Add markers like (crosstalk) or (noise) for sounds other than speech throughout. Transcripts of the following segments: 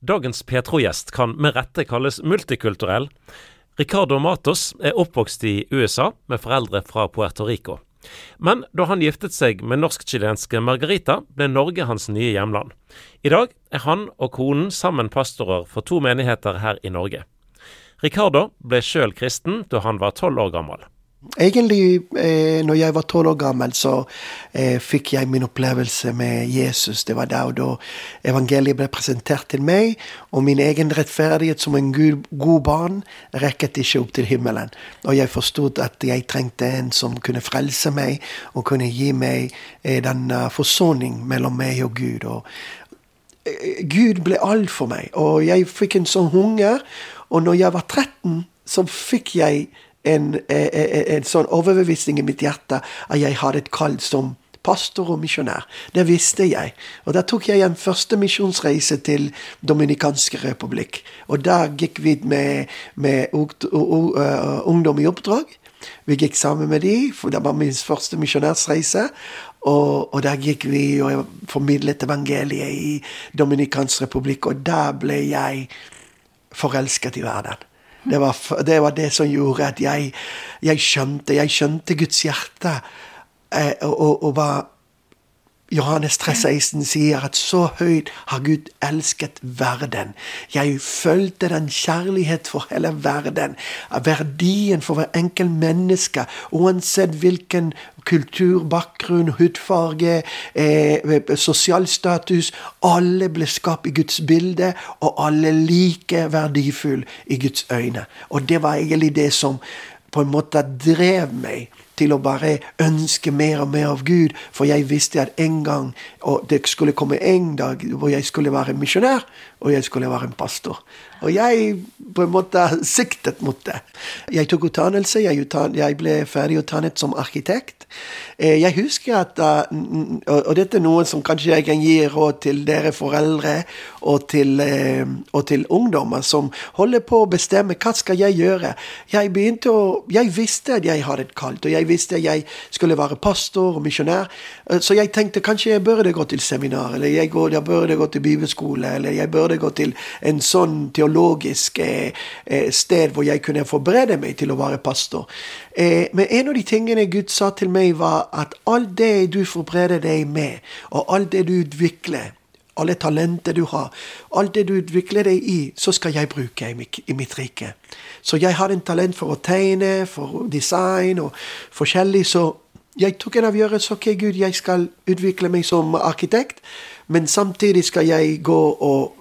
Dagens Petro-gjest kan med rette kalles multikulturell. Ricardo Matos er oppvokst i USA med foreldre fra Puerto Rico. Men da han giftet seg med norsk-chilenske Margarita, ble Norge hans nye hjemland. I dag er han og konen sammen pastorer for to menigheter her i Norge. Ricardo ble sjøl kristen da han var tolv år gammel. Egentlig, eh, når jeg var tolv år gammel, så eh, fikk jeg min opplevelse med Jesus. Det var da og da evangeliet ble presentert til meg, og min egen rettferdighet som en god, god barn rekket ikke opp til himmelen. Og jeg forstod at jeg trengte en som kunne frelse meg, og kunne gi meg eh, den uh, forsoning mellom meg og Gud. Og, eh, Gud ble alt for meg, og jeg fikk en sånn hunger. Og når jeg var 13, så fikk jeg en, en, eh, eh, en, sånn overbevisning i mitt hjerte at jeg hadde et kall som pastor og misjonær. Det visste jeg. Og da tok jeg en første misjonsreise til Dominikanske republikk. Og da gikk vi med, med ungdom i oppdrag. Vi gikk sammen med de, for det var min første misjonærsreise. Og, og der gikk vi og formidlet evangeliet i Dominikansk republikk, og da ble jeg forelsket i verden. Det var, det var, det som gjorde at jeg, jeg skjønte Jeg skjønte Guds hjerte. Eh, og, og, og var Johannes 3,16 sier at så høyt har Gud elsket verden. Jeg følte den kjærlighet for hele verden. Verdien for hver enkelt menneske, uansett hvilken kultur, bakgrunn, hudfarge, eh, sosial status. Alle ble skapt i Guds bilde, og alle like verdifulle i Guds øyne. Og det var egentlig det som på en måte drev meg til å bare ønske mer og mer av Gud. For jeg visste at en gang og det skulle komme en dag hvor jeg skulle være misjonær, og jeg skulle være en pastor. Og jeg på en måte siktet mot det. Jeg tok utdannelse. Jeg, jeg ble ferdig utdannet som arkitekt. Eh, jeg husker at Og dette er noe som kanskje jeg kan gi råd til dere foreldre og til, eh, og til ungdommer som holder på å bestemme hva skal jeg gjøre. Jeg begynte å, jeg visste at jeg hadde et kall, og jeg visste at jeg skulle være pastor og misjonær. Eh, så jeg tenkte kanskje jeg burde gå til seminar, eller jeg, jeg burde gå til bibelskole, eller jeg burde gå til en sånn teologisk sted hvor jeg kunne forberede meg til å være pastor. Men en av de tingene Gud sa til meg, var at alt det du forbereder deg med, og alt det du utvikler, alle talenter du har, alt det du utvikler deg i, så skal jeg bruke i mitt, i mitt rike. Så jeg har en talent for å tegne, for design og forskjellig. Så jeg tok en avgjørelse. Ok, Gud, jeg skal utvikle meg som arkitekt. Men samtidig skal jeg gå og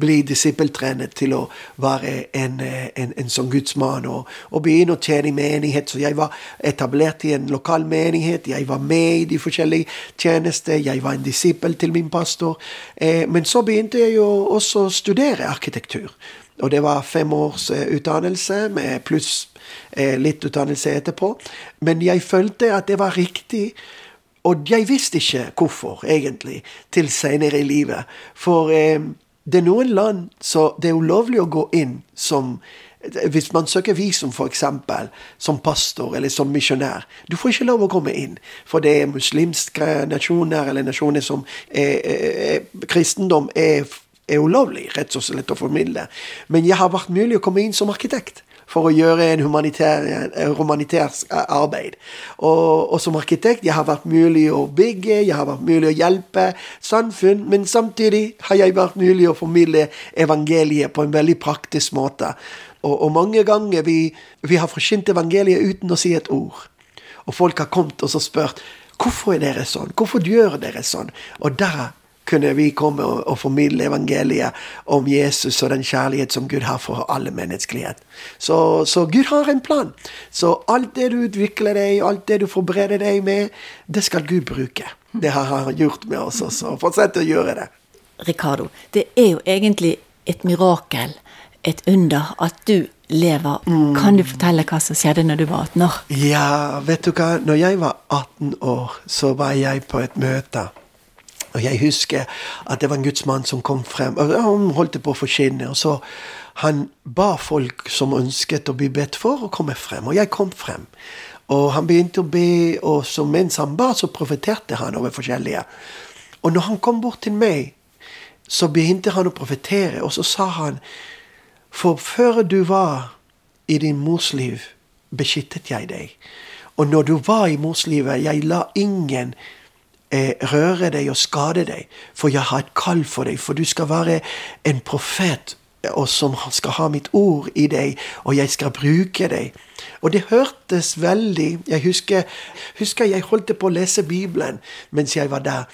bli disippeltrenet til å være en, en, en sånn gudsmann og, og, begynne å tjene i menighet. Så jeg var etablert i en lokal menighet. Jeg var med i de forskjellige tjenester. Jeg var en disippel til min pastor. Eh, men så begynte jeg jo også å studere arkitektur. Og det var fem års eh, utdannelse med pluss eh, litt utdannelse etterpå. Men jeg følte at det var riktig og jeg visste ikke hvorfor, egentlig, til senere i livet. For eh, det er noen land så det er ulovlig å gå inn som hvis man søker visum, f.eks., som pastor eller som misjonær Du får ikke lov å komme inn, for det er muslimske nasjoner eller nasjoner som er, er, er, kristendom er, er ulovlig, rett og slett, å formidle. Men jeg har vært mulig å komme inn som arkitekt for å gjøre en humanitær, humanitær arbeid. Og, og, som arkitekt jeg har vært mulig å bygge, jeg har vært mulig å hjelpe samfunn, men samtidig har jeg vært mulig å formidle evangeliet på en veldig praktisk måte. Og, og mange ganger vi, vi har forsynt evangeliet uten å si et ord. Og folk har kommet og spurt hvorfor er dere sånn, hvorfor gjør dere sånn? Og der kunne vi komme og, og, formidle evangeliet om Jesus og den kjærlighet som Gud har for alle menneskelighet. Så, så, Gud har en plan. Så alt det du utvikler deg, alt det du forbereder deg med, det skal Gud bruke. Det har han gjort med oss også. Fortsett å gjøre det. Ricardo, det er jo egentlig et mirakel, et under, at du lever. Mm. Kan du fortelle hva som skjedde når du var 18 år? Ja, vet du hva. Når jeg var 18 år, så var jeg på et møte og jeg husker at det var en gudsmann som kom frem. og Han holdt på å forkynne. og så Han ba folk som ønsket å bli bedt for, å komme frem. Og jeg kom frem. Og han begynte å be, og så mens han ba, så profeterte han over forskjellige. Og når han kom bort til meg, så begynte han å profetere, og så sa han For før du var i din mors liv, beskyttet jeg deg. Og når du var i mors livet, jeg la ingen eh, røre deg og skade deg, for jeg har et kall for deg, for du skal være en profet og som skal ha mitt ord i deg, og jeg skal bruke deg. Og det hørtes veldig Jeg husker, husker jeg holdt på å lese Bibelen mens jeg var der.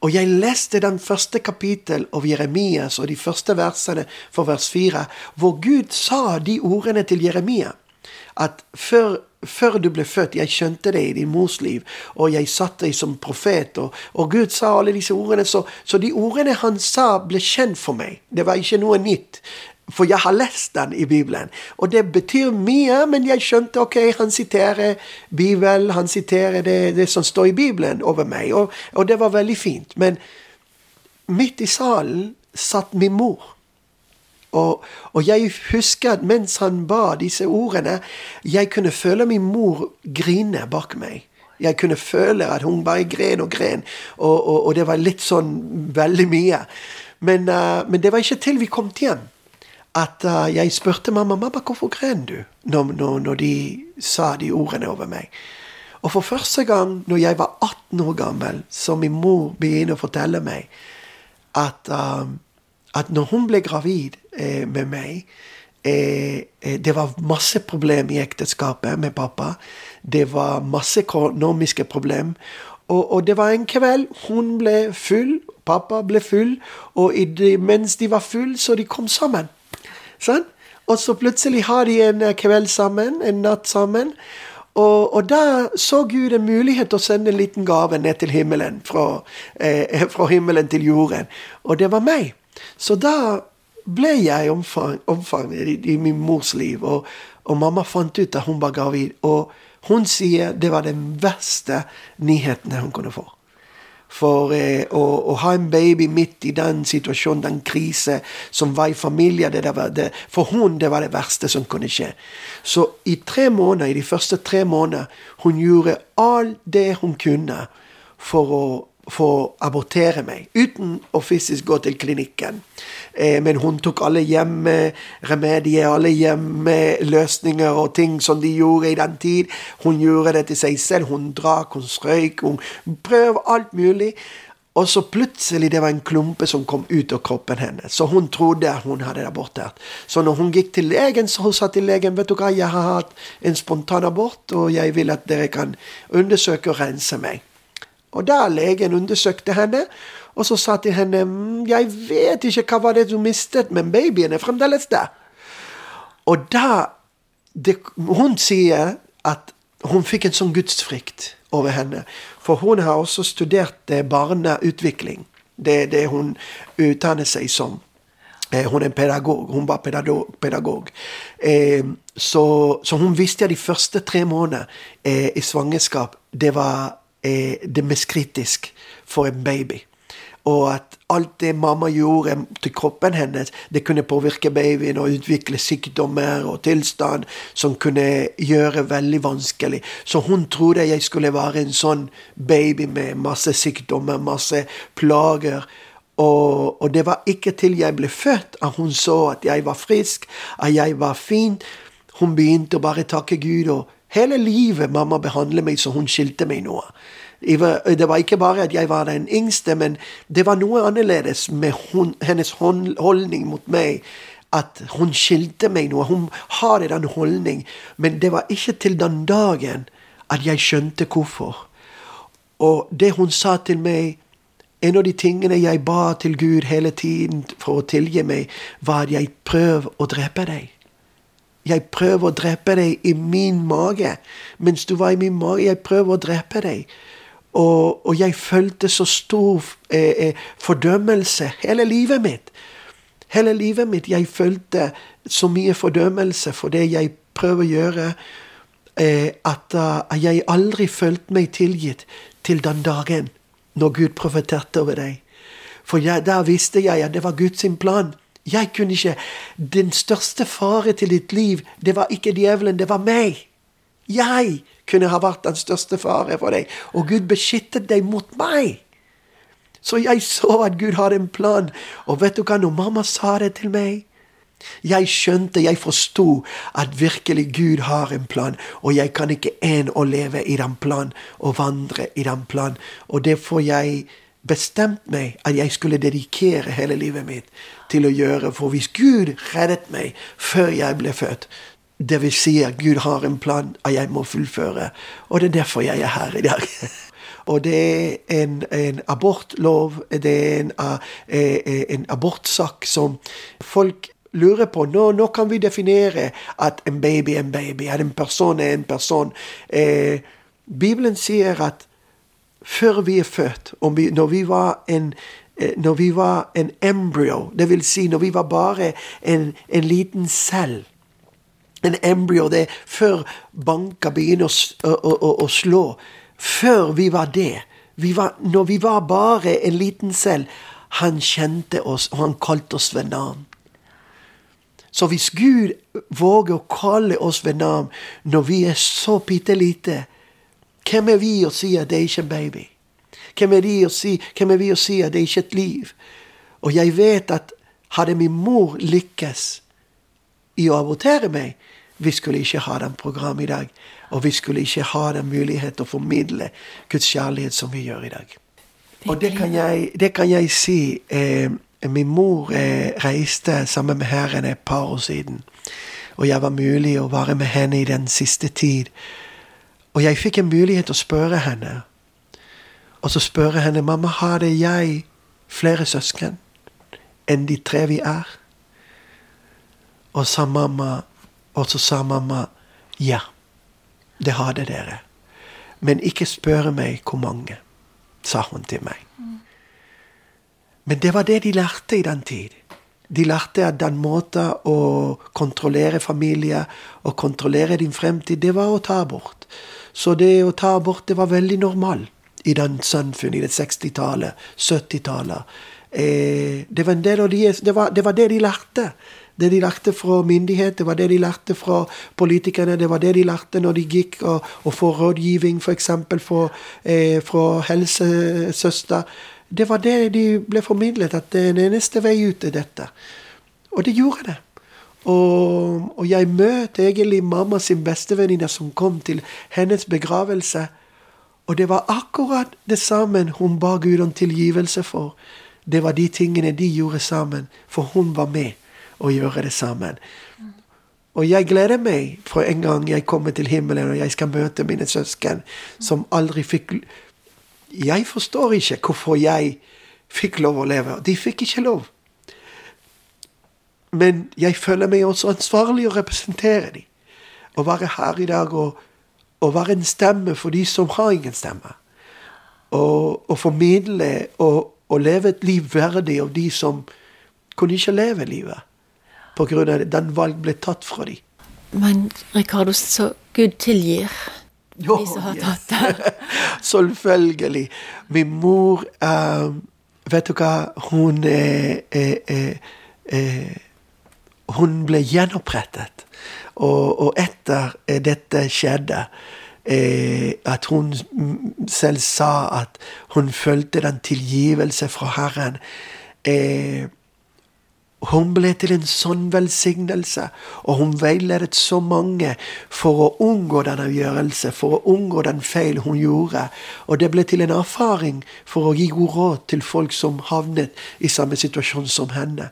Og jeg leste den første kapittel av Jeremias og de første versene for vers 4, hvor Gud sa de ordene til Jeremia. At før før du ble født, jeg skjønte det i din mors liv, og jeg satt deg som profet. Og, og Gud sa alle disse ordene, så, så, de ordene han sa, ble kjent for meg. Det var ikke noe nytt. For jeg har lest den i Bibelen. Og det betyr mye, men jeg skjønte ok, han siterer Bibelen, han siterer det, det som står i Bibelen over meg, og, og det var veldig fint. Men midt i salen satt min mor. Og, og, jeg husker at mens han ba disse ordene, jeg kunne føle min mor grine bak meg. Jeg kunne føle at hun bare gren og gren, og, og, og det var litt sånn veldig mye. Men, uh, men, det var ikke til vi kom hjem at uh, jeg spurte mamma mamma, hvorfor gren du når, når, når, de sa de ordene over meg. Og for første gang når jeg var 18 år gammel, så min mor begynte å fortelle meg at uh, at når hun ble gravid eh, med meg eh, eh, Det var masse problem i ekteskapet med pappa. Det var masse økonomiske problem. Og, og, det var en kveld hun ble full, pappa ble full, og de, mens de var full, så de kom sammen. Sånn? Og så plutselig har de en eh, kveld sammen, en natt sammen. Og, og, da så Gud en mulighet til å sende en liten gave ned til himmelen, fra, eh, (laughs) fra himmelen til jorden. Og det var meg. Så da ble jeg omfanget i, i, min mors liv, og, og, mamma fant ut at hun var gravid. Og hun sier det var den verste nyheten hun kunne få. For eh, å, å, ha en baby midt i den situasjonen, den krise som var i familien det var det, For hun det var det verste som kunne skje. Så i tre måneder, i de første tre månedene hun gjorde alt det hun kunne for å for å abortere meg, uten å fysisk gå til klinikken. Eh, men hun tok alle hjemmeremedier, alle hjemmeløsninger og ting som de gjorde i den tid. Hun gjorde det til seg selv. Hun drakk, hun strøyk, hun prøvde alt mulig. Og så plutselig det var en klumpe som kom ut av kroppen hennes. Så hun trodde hun hadde abortert. Så når hun gikk til legen, så hun sa til legen vet du hva, jeg har hatt en spontan abort, og jeg vil at dere kan undersøke og rense meg. Og da legen undersøkte henne, og så sa til henne mm, 'Jeg vet ikke hva var det du mistet, men babyen er fremdeles der'. Og da det, Hun sier at hun fikk en sånn gudsfrykt over henne. For hun har også studert eh, barneutvikling. Det er det hun utdanner seg som. Eh, hun er pedagog. Hun var pedagog. pedagog. Eh, så, så, hun visste at de første tre månedene i svangerskap det var er det mest kritisk for en baby. Og at alt det mamma gjorde til kroppen hennes, det kunne påvirke babyen og utvikle sykdommer og tilstand som kunne gjøre veldig vanskelig. Så hun trodde jeg skulle være en sånn baby med masse sykdommer, masse plager. Og, og, det var ikke til jeg ble født at hun så at jeg var frisk, at jeg var fin. Hun begynte å bare takke Gud. og Hele livet mamma behandlet meg så hun skilte meg noe. Det var ikke bare at jeg var den yngste, men det var noe annerledes med hun, hennes holdning mot meg. At hun skilte meg noe. Hun har en holdning. Men det var ikke til den dagen at jeg skjønte hvorfor. Og det hun sa til meg en av de tingene jeg ba til Gud hele tiden for å tilgi meg, var at jeg prøver å drepe deg. Jeg prøver å drepe deg i min mage. Mens du var i min mage, jeg prøver å drepe deg. Og, og jeg følte så stor eh, eh, fordømmelse hele livet mitt. Hele livet mitt. Jeg følte så mye fordømmelse for det jeg prøver å gjøre, eh, at uh, jeg aldri følte meg tilgitt til den dagen når Gud profeterte over deg. For jeg, der visste jeg at det var Guds plan. Jeg kunne ikke Den største fare til ditt liv, det var ikke djevelen, det var meg. Jeg kunne ha vært den største fare for deg, og Gud beskyttet deg mot meg. Så jeg så at Gud hadde en plan. Og vet du hva, når mamma sa det til meg jeg skjønte, jeg forsto at virkelig Gud har en plan, og jeg kan ikke en å leve i den planen og vandre i den planen. Og derfor jeg bestemt meg at jeg skulle dedikere hele livet mitt til å gjøre. For hvis Gud reddet meg før jeg ble født, det vil si at Gud har en plan at jeg må fullføre. Og det er derfor jeg er her i dag. (laughs) Og det er en, en abortlov, det er en, eh, en abortsak som folk lurer på. Nå, nå, kan vi definere at en baby er en baby, at en person er en person. Eh, Bibelen sier at før vi er født, vi, når, vi var en, eh, når vi var en embryo, vil si når vi var bare en, en liten cell En embryo det er før banker begynner å, å, å, å slå. Før vi var det. Vi var, når vi var bare en liten selv. han kjente oss, og han kalte oss ved navn. Så hvis Gud våger å kalle oss ved navn når vi er så bitte lite, hvem er vi å si at det er ikke en baby? Hvem er, si, hvem er vi å si at det er ikke et liv? Og jeg vet at hadde min mor lykkes i å abortere meg, vi skulle ikke ha den program i dag. Og vi skulle ikke ha den mulighet til å formidle Guds kjærlighet som vi gjør i dag. Og det kan jeg, det kan jeg si. Eh, Min mor eh, reiste sammen med Herren et par år siden. Og jeg var mulig å være med henne i den siste tid. Og jeg fikk en mulighet til å spørre henne. Og så spørre henne mamma, hadde jeg flere søsken enn de tre vi er? Og, sa mamma, og så sa mamma ja, det hadde dere. Men ikke spørre meg hvor mange, sa hun til meg. Men det var det de lærte i den tid. De lærte at den måten å kontrollere familie og kontrollere din fremtid, det var å ta abort. Så det å ta abort, det var veldig normalt i den samfunnet, i det 60-tallet, 70-tallet. Eh, det, var en del av de, det, det var det de lærte. Det de lærte fra myndigheter, det var det de lærte fra politikerne. Det var det de lærte når de gikk og, og får rådgivning, f.eks. eh, fra helsesøster. Det var det de ble formidlet, at det er den eneste vei ut er dette. Og det gjorde det. Og, og jeg møtte egentlig mamma sin bestevenninne som kom til hennes begravelse. Og det var akkurat det samme hun ba Gud om tilgivelse for. Det var de tingene de gjorde sammen, for hun var med å gjøre det sammen. Og jeg gleder meg for en gang jeg kommer til himmelen og jeg skal møte mine søsken som aldri fikk jeg forstår ikke hvorfor jeg fikk lov å leve. De fikk ikke lov. Men jeg føler meg også ansvarlig å representere dem. Å være her i dag og, og være en stemme for de som har ingen stemme. Og, og formidle og, og, leve et liv verdig av de som kunne ikke leve livet. At den valg ble tatt fra dem. Men Ricardo, så Gud tilgir jo, de som har tatt det. (laughs) Selvfølgelig. Min mor uh, Vet du hva? Hun eh, eh, eh, Hun ble gjenopprettet. Og, og etter dette skjedde, at hun selv sa at hun følte den tilgivelse fra Herren. Eh, hun ble til en sånn velsignelse, og hun veiledet så mange for å unngå den avgjørelse, for å unngå den feil hun gjorde. Og det ble til en erfaring for å gi god råd til folk som havnet i samme situasjon som henne.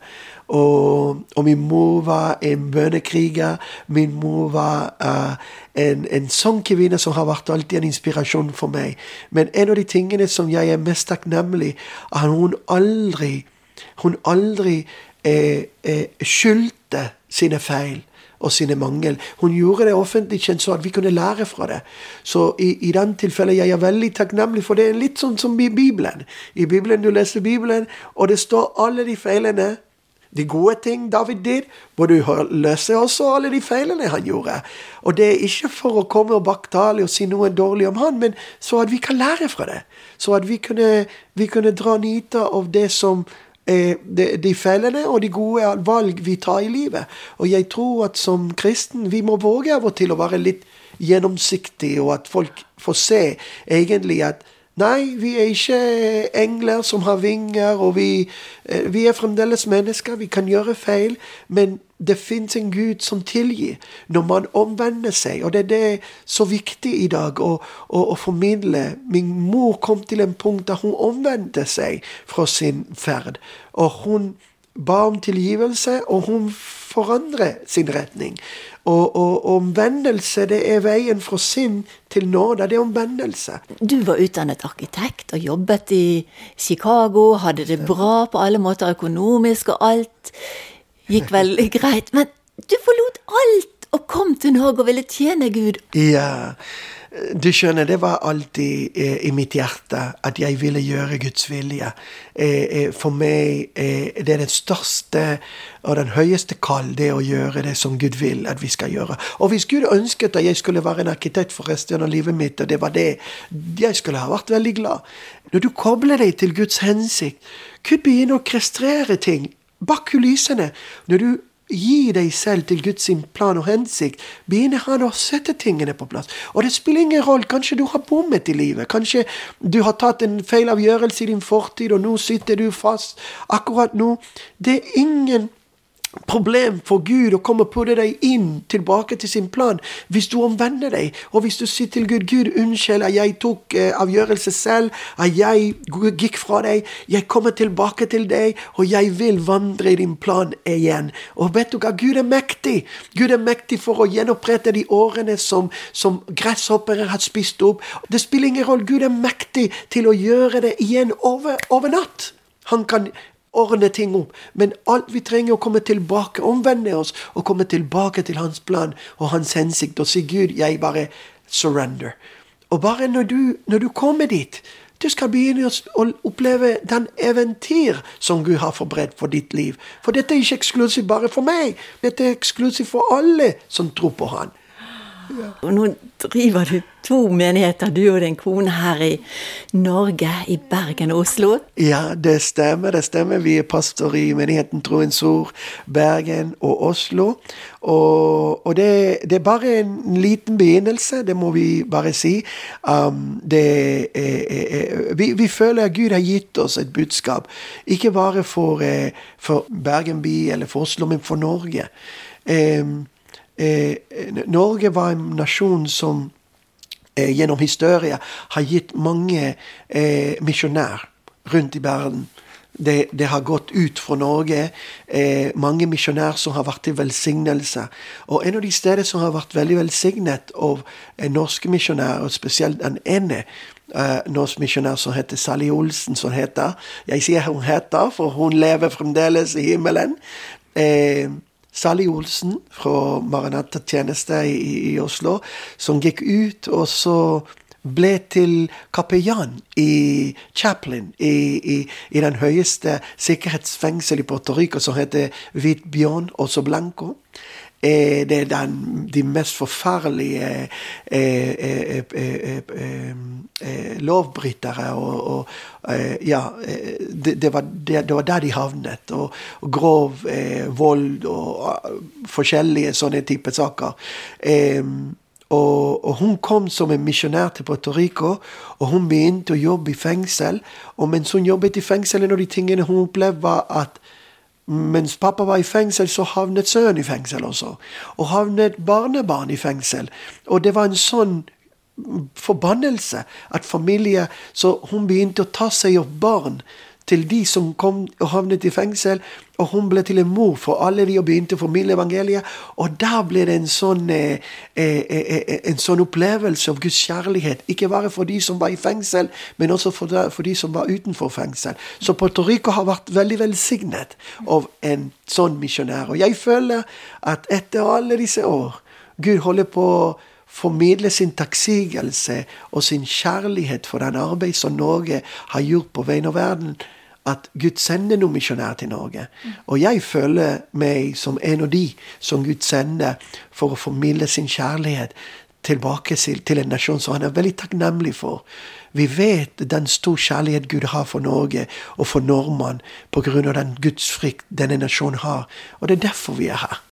Og, og min mor var en bønnekriger. Min mor var uh, en, en sangkvinne som har vært alltid en inspirasjon for meg. Men en av de tingene som jeg er mest takknemlig, er at hun aldri hun aldri eh, eh, skyldte sine feil og sine mangel. Hun gjorde det offentlig kjent så at vi kunne lære fra det. Så i, i den tilfellet jeg er veldig takknemlig, for det er litt sånn som i Bibelen. I Bibelen du leser Bibelen, og det står alle de feilene. De gode ting David did, hvor du løser også alle de feilene han gjorde. Og det er ikke for å komme og baktale og si noe dårlig om han, men så at vi kan lære fra det. Så at vi kunne, vi kunne dra nyte av det som de, de feilene og de gode valg vi tar i livet. Og jeg tror at som kristen vi må våge av og til å være litt gjennomsiktig, og at folk får se egentlig at Nei, vi er ikke engler som har vinger, og vi, eh, vi er fremdeles mennesker. Vi kan gjøre feil, men det fins en Gud som tilgir når man omvender seg. Og det er det så viktig i dag å, å, å formidle. Min mor kom til en punkt der hun omvendte seg fra sin ferd. Og hun ba om tilgivelse, og hun forandrer sin retning. Og, og, omvendelse, det er veien fra synd til nåde. Det er omvendelse. Du var utdannet arkitekt og jobbet i Chicago, hadde det bra på alle måter økonomisk, og alt gikk veldig greit. Men du forlot alt og kom til Norge og ville tjene Gud. Ja, du skjønner, det var alltid eh, i mitt hjerte at jeg ville gjøre Guds vilje. Eh, eh, for meg eh, det er den største og den høyeste kall, det å gjøre det som Gud vil at vi skal gjøre. Og hvis Gud ønsket at jeg skulle være en arkitekt for resten av livet mitt, og det var det, jeg skulle ha vært veldig glad. Når du kobler deg til Guds hensikt, Gud begynner å krestrere ting bak kulissene. Når du Gi deg selv til Guds plan og hensikt. Begynner han å sette tingene på plass. Og det spiller ingen rolle. Kanskje du har bommet i livet. Kanskje du har tatt en feil avgjørelse i din fortid, og nå sitter du fast akkurat nå. Det er ingen problem for Gud å komme på putte deg inn tilbake til sin plan hvis du omvender deg. Og hvis du sier til Gud 'Gud, unnskyld at jeg tok eh, avgjørelse selv, at jeg gikk fra deg. Jeg kommer tilbake til deg, og jeg vil vandre i din plan igjen.' Og vet du hva? Gud er mektig. Gud er mektig for å gjenopprette de årene som, som gresshoppere har spist opp. Det spiller ingen rolle. Gud er mektig til å gjøre det igjen over, over natt. Han kan ordne ting opp. Men alt vi trenger å komme tilbake, omvende oss og komme tilbake til hans plan og hans hensikt og si Gud, jeg bare surrender. Og bare når du, når du kommer dit, du skal begynne å oppleve den eventyr som Gud har forberedt for ditt liv. For dette er ikke eksklusivt bare for meg, dette er eksklusivt for alle som tror på Han. Og nå driver du to menigheter, du og din kone, her i Norge, i Bergen og Oslo? Ja, det stemmer. det stemmer. Vi er pastor i menigheten Troens Ord, Bergen og Oslo. Og, og det, det, er bare en liten begynnelse, det må vi bare si. Um, det, eh, vi, vi, føler at Gud har gitt oss et budskap, ikke bare for, eh, for Bergen by eller for Oslo, men for Norge. Um, Norge var en nasjon som eh, gjennom historie har gitt mange eh, misjonærer rundt i verden. Det, det, har gått ut fra Norge. Eh, mange misjonærer som har vært til velsignelse. Og en av de steder som har vært veldig velsignet av eh, norske misjonærer, og spesielt den ene eh, norsk misjonær som heter Sally Olsen, som heter Jeg sier hun heter, for hun lever fremdeles i himmelen. Eh, Sally Olsen fra Maranata-tjeneste i, i, Oslo, som gikk ut og så ble til kapellan i Chaplin, i, i, i, den høyeste sikkerhetsfengsel i Puerto Rico, som heter Hvit Bjørn Oso Blanco. Eh, det er den, de mest forferdelige eh, eh, lovbrytere. Og, og ja, det, det, var, det, det, var, der de havnet. Og, og grov vold og forskjellige sånne typer saker. Og, og, hun kom som en misjonær til Puerto Rico, og hun begynte å jobbe i fengsel. Og mens hun jobbet i fengsel, en av de tingene hun opplevde, var at mens pappa var i fengsel, så havnet sønnen i fengsel også. Og havnet barnebarn i fengsel. Og det var en sånn forbannelse at familie Så hun begynte å ta seg av barn til de som kom og havnet i fengsel. Og hun ble til en mor for alle de og begynte å formidle evangeliet. Og da ble det en sånn, eh, eh, eh, eh, en sånn opplevelse av Guds kjærlighet. Ikke bare for de som var i fengsel, men også for, de, for de som var utenfor fengsel. Så Puerto Rico har vært veldig velsignet av en sånn misjonær. Og jeg føler at etter alle disse år Gud holder på formidle sin takksigelse og sin kjærlighet for den arbeid som Norge har gjort på vegne av verden at Gud sender noen misjonærer til Norge. Og jeg føler meg som en av de som Gud sender for å formidle sin kjærlighet tilbake til en nasjon som han er veldig takknemlig for. Vi vet den stor kjærlighet Gud har for Norge og for nordmenn pga. den gudsfrykt denne nasjonen har. Og det er derfor vi er her.